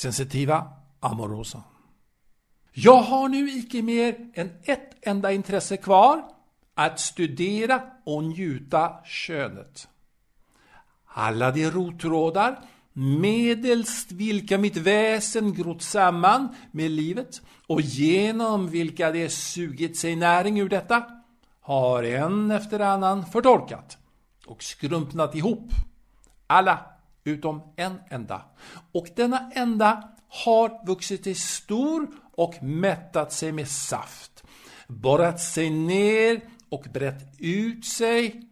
sensitiva Amorosa. Jag har nu icke mer än ett enda intresse kvar, att studera och njuta könet. Alla de rottrådar medelst vilka mitt väsen grott samman med livet och genom vilka det sugit sig näring ur detta, har en efter annan förtorkat och skrumpnat ihop. Alla utom en enda. Och denna enda har vuxit sig stor och mättat sig med saft, borrat sig ner och brett ut sig.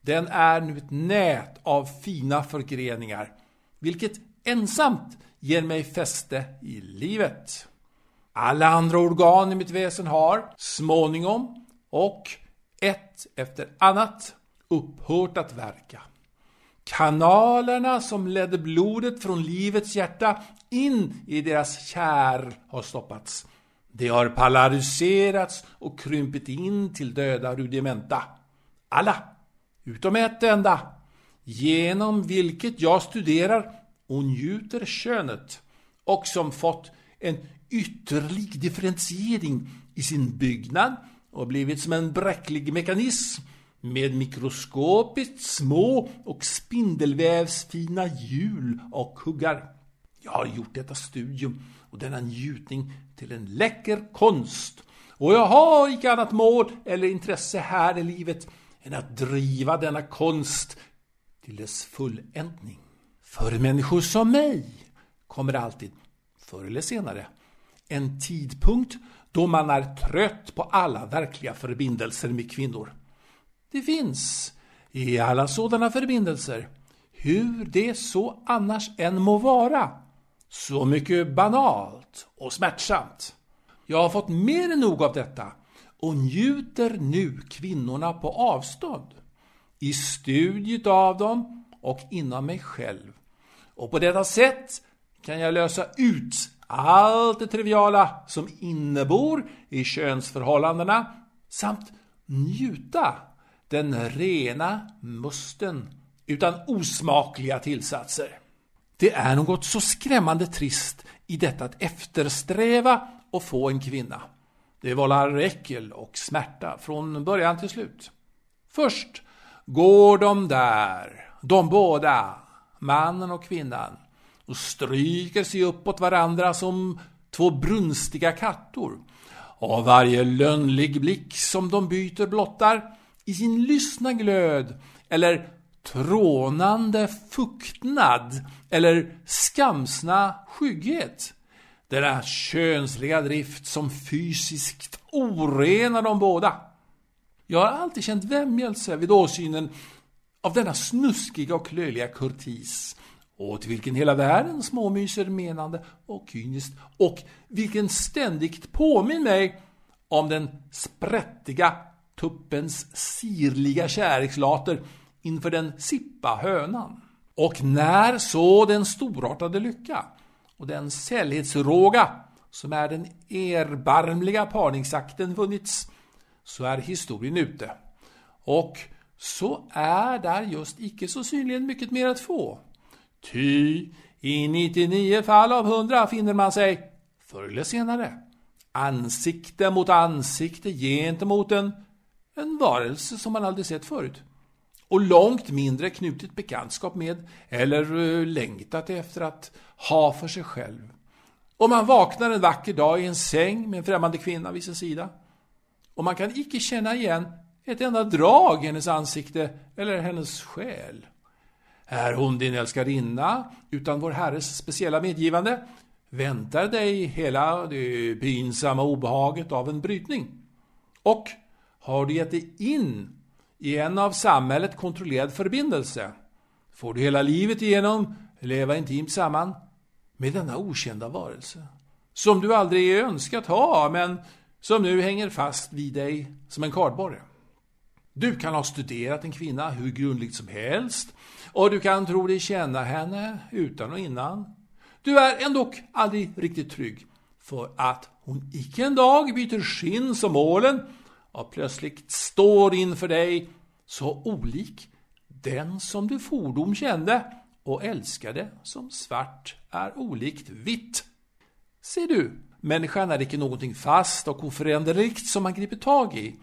Den är nu ett nät av fina förgreningar, vilket ensamt ger mig fäste i livet. Alla andra organ i mitt väsen har, småningom och ett efter annat, upphört att verka. Kanalerna som ledde blodet från livets hjärta in i deras kärr har stoppats. De har polariserats och krympit in till döda rudimenta. Alla, utom ett enda, genom vilket jag studerar och njuter könet och som fått en ytterlig differentiering i sin byggnad och blivit som en bräcklig mekanism med mikroskopiskt små och spindelvävsfina hjul och kuggar. Jag har gjort detta studium och denna njutning till en läcker konst och jag har icke annat mål eller intresse här i livet än att driva denna konst till dess fulländning. För människor som mig kommer alltid, förr eller senare, en tidpunkt då man är trött på alla verkliga förbindelser med kvinnor. Det finns i alla sådana förbindelser, hur det så annars än må vara, så mycket banalt och smärtsamt. Jag har fått mer än nog av detta och njuter nu kvinnorna på avstånd, i studiet av dem och inom mig själv. Och på detta sätt kan jag lösa ut allt det triviala som innebor i könsförhållandena samt njuta den rena musten utan osmakliga tillsatser. Det är något så skrämmande trist i detta att eftersträva och få en kvinna. Det vållar äckel och smärta från början till slut. Först går de där, de båda, mannen och kvinnan, och stryker sig uppåt varandra som två brunstiga kattor. Och varje lönnlig blick som de byter blottar i sin lystna glöd eller trånande fuktnad eller skamsna skygghet. Denna könsliga drift som fysiskt orenar dem båda. Jag har alltid känt vämjelse vid åsynen av denna snuskiga och löjliga kurtis och till vilken hela världen småmyser menande och kyniskt och vilken ständigt påminner mig om den sprättiga tuppens sirliga kärlekslater inför den sippa hönan. Och när så den storartade lycka och den sällhetsråga som är den erbarmliga parningsakten vunnits, så är historien ute. Och så är där just icke så synligen mycket mer att få. Ty i 99 fall av 100 finner man sig, förr eller senare, ansikte mot ansikte gentemot en en varelse som man aldrig sett förut. Och långt mindre knutit bekantskap med eller eh, längtat efter att ha för sig själv. Och man vaknar en vacker dag i en säng med en främmande kvinna vid sin sida. Och man kan icke känna igen ett enda drag i hennes ansikte eller hennes själ. Är hon din älskarinna utan vår Herres speciella medgivande väntar dig hela det pinsamma obehaget av en brytning. Och har du gett dig in i en av samhället kontrollerad förbindelse får du hela livet igenom leva intimt samman med denna okända varelse. Som du aldrig önskat ha, men som nu hänger fast vid dig som en kardborre. Du kan ha studerat en kvinna hur grundligt som helst och du kan tro dig känna henne utan och innan. Du är ändå aldrig riktigt trygg för att hon icke en dag byter skinn som ålen och plötsligt står inför dig så olik den som du fordom kände och älskade som svart är olikt vitt. Ser du, människan är icke någonting fast och oföränderligt som man griper tag i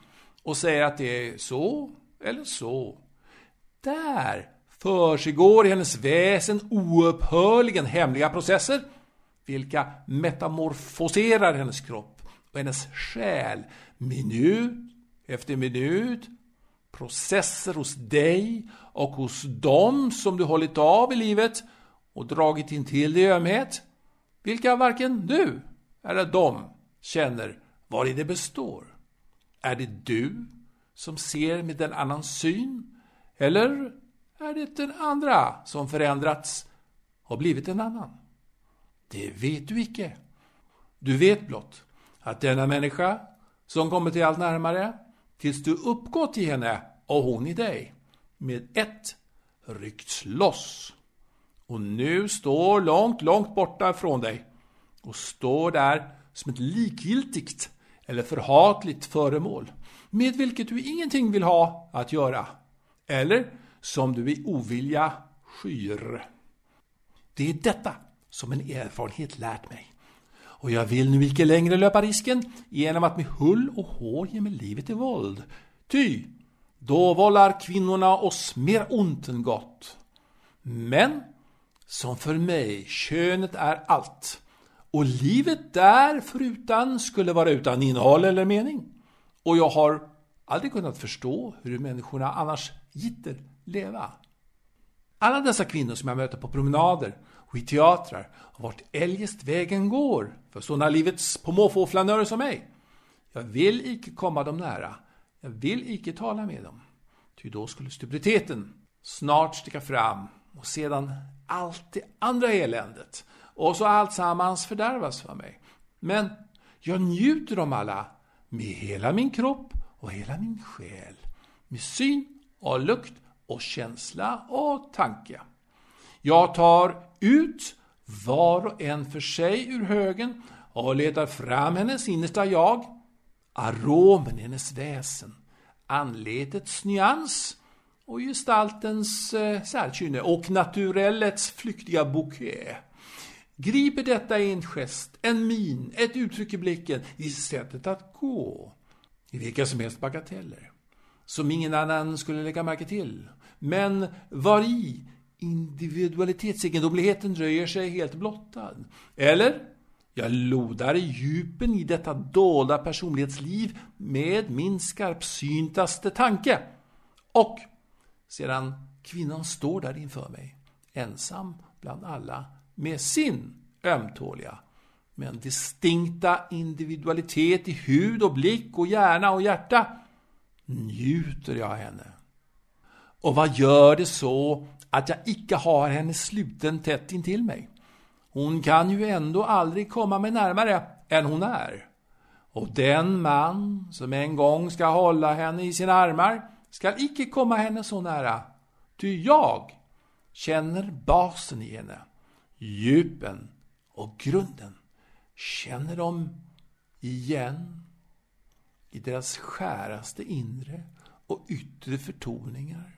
och säger att det är så eller så. Där försiggår i hennes väsen oupphörligen hemliga processer vilka metamorfoserar hennes kropp och hennes själ minut efter minut processer hos dig och hos dem som du hållit av i livet och dragit in till i ömhet, vilka varken du eller de känner var i det består. Är det du som ser med en annan syn? Eller är det den andra som förändrats och blivit en annan? Det vet du icke. Du vet blott att denna människa som kommer till allt närmare tills du uppgått i henne och hon i dig med ett ryckts loss och nu står långt, långt borta från dig och står där som ett likgiltigt eller förhatligt föremål med vilket du ingenting vill ha att göra eller som du i ovilja skyr. Det är detta som en erfarenhet lärt mig. Och jag vill nu icke längre löpa risken genom att med hull och hår ge mig livet i våld. Ty, då vållar kvinnorna oss mer ont än gott. Men, som för mig, könet är allt. Och livet där förutan skulle vara utan innehåll eller mening. Och jag har aldrig kunnat förstå hur människorna annars gitter leva. Alla dessa kvinnor som jag möter på promenader och i teatrar och vart eljest vägen går för sådana livets på måfå som mig. Jag vill icke komma dem nära. Jag vill icke tala med dem. Ty då skulle stupiditeten snart sticka fram och sedan allt det andra eländet och så alltsammans fördärvas för mig. Men jag njuter dem alla med hela min kropp och hela min själ. Med syn och lukt och känsla och tanke. Jag tar ut var och en för sig ur högen och letar fram hennes innersta jag, aromen i hennes väsen, anletets nyans och gestaltens eh, särkynne och naturellets flyktiga bouquet. Griper detta i en gest, en min, ett uttryck i blicken, i sättet att gå, i vilka som helst bagateller, som ingen annan skulle lägga märke till, men var i individualitetsegendomligheten röjer sig helt blottad. Eller? Jag lodar i djupen i detta dolda personlighetsliv med min skarpsyntaste tanke. Och sedan kvinnan står där inför mig, ensam bland alla, med sin ömtåliga men distinkta individualitet i hud och blick och hjärna och hjärta, njuter jag henne. Och vad gör det så att jag icke har henne sluten tätt intill mig? Hon kan ju ändå aldrig komma mig närmare än hon är. Och den man som en gång ska hålla henne i sina armar skall icke komma henne så nära. Ty jag känner basen i henne, djupen och grunden. Känner de igen i deras skäraste inre och yttre förtoningar.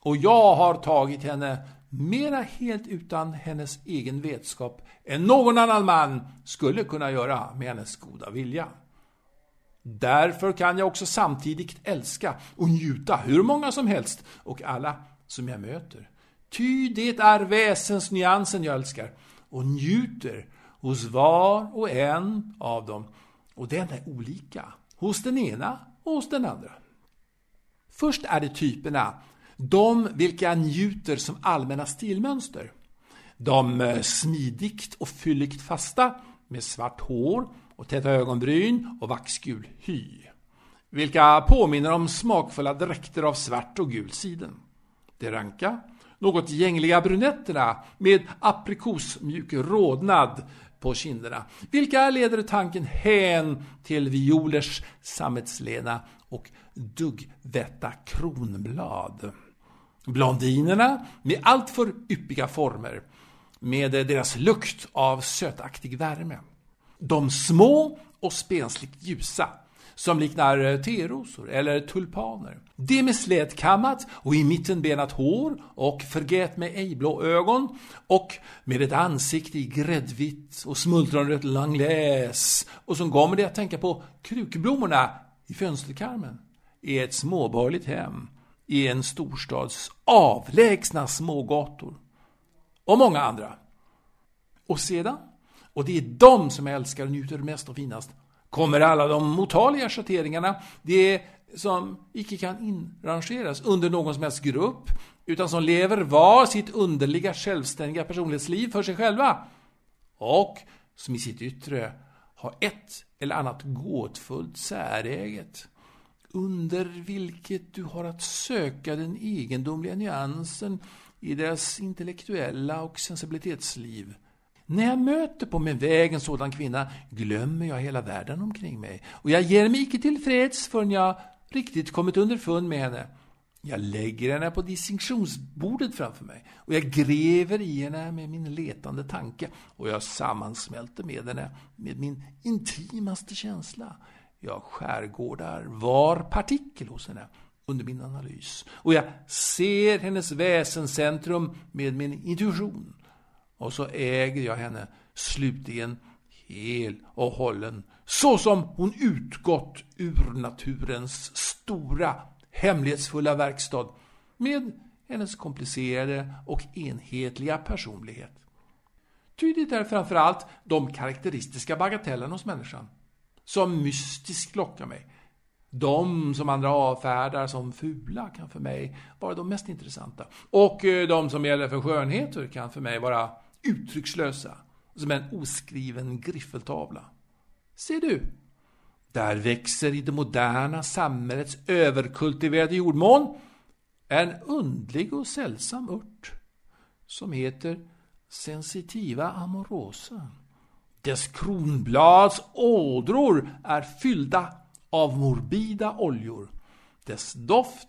Och jag har tagit henne mera helt utan hennes egen vetskap än någon annan man skulle kunna göra med hennes goda vilja. Därför kan jag också samtidigt älska och njuta hur många som helst och alla som jag möter. Ty det är väsensnyansen jag älskar och njuter hos var och en av dem. Och den är olika hos den ena och hos den andra. Först är det typerna de vilka njuter som allmänna stilmönster. De eh, smidigt och fylligt fasta med svart hår och täta ögonbryn och vaxgul hy. Vilka påminner om smakfulla dräkter av svart och gul siden. De ranka, något gängliga brunetterna med aprikosmjuk rodnad på kinderna, vilka leder tanken hän till violers sammetslena och duggvätta kronblad. Blondinerna med alltför yppiga former, med deras lukt av sötaktig värme. De små och spensligt ljusa, som liknar eh, terosor eller tulpaner. Det med slätkammat och i mitten benat hår och förgät med ej-blå ögon och med ett ansikte i gräddvitt och smultronrött langläs och som kommer det att tänka på krukblommorna i fönsterkarmen är ett småborgerligt hem i en storstads avlägsna smågator. Och många andra. Och sedan, och det är de som jag älskar och njuter mest och finast, kommer alla de motaliga schatteringarna, det som icke kan inrangeras under någon som helst grupp, utan som lever var sitt underliga självständiga personlighetsliv för sig själva. Och som i sitt yttre har ett eller annat gåtfullt säräget under vilket du har att söka den egendomliga nyansen i deras intellektuella och sensibilitetsliv. När jag möter på min väg en sådan kvinna glömmer jag hela världen omkring mig och jag ger mig icke tillfreds förrän jag riktigt kommit underfund med henne. Jag lägger henne på distinktionsbordet framför mig och jag gräver i henne med min letande tanke och jag sammansmälter med henne med min intimaste känsla. Jag skärgårdar var partikel hos henne under min analys och jag ser hennes väsenscentrum med min intuition. Och så äger jag henne slutligen hel och hållen så som hon utgått ur naturens stora hemlighetsfulla verkstad med hennes komplicerade och enhetliga personlighet. Tydligt är framförallt de karaktäristiska bagatellerna hos människan som mystiskt lockar mig. De som andra avfärdar som fula kan för mig vara de mest intressanta. Och eh, de som gäller för skönheter kan för mig vara uttryckslösa, som en oskriven griffeltavla. Ser du? Där växer i det moderna samhällets överkultiverade jordmån en undlig och sällsam ört som heter sensitiva amorosa. Dess kronblads ådror är fyllda av morbida oljor. Dess doft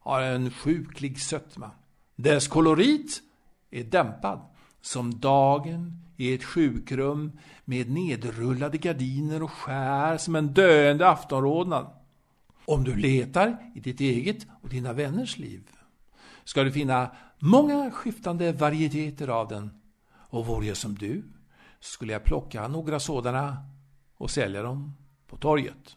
har en sjuklig sötma. Dess kolorit är dämpad, som dagen i ett sjukrum med nedrullade gardiner och skär som en döende aftonrodnad. Om du letar i ditt eget och dina vänners liv ska du finna många skiftande varieteter av den. Och vore jag som du skulle jag plocka några sådana och sälja dem på torget.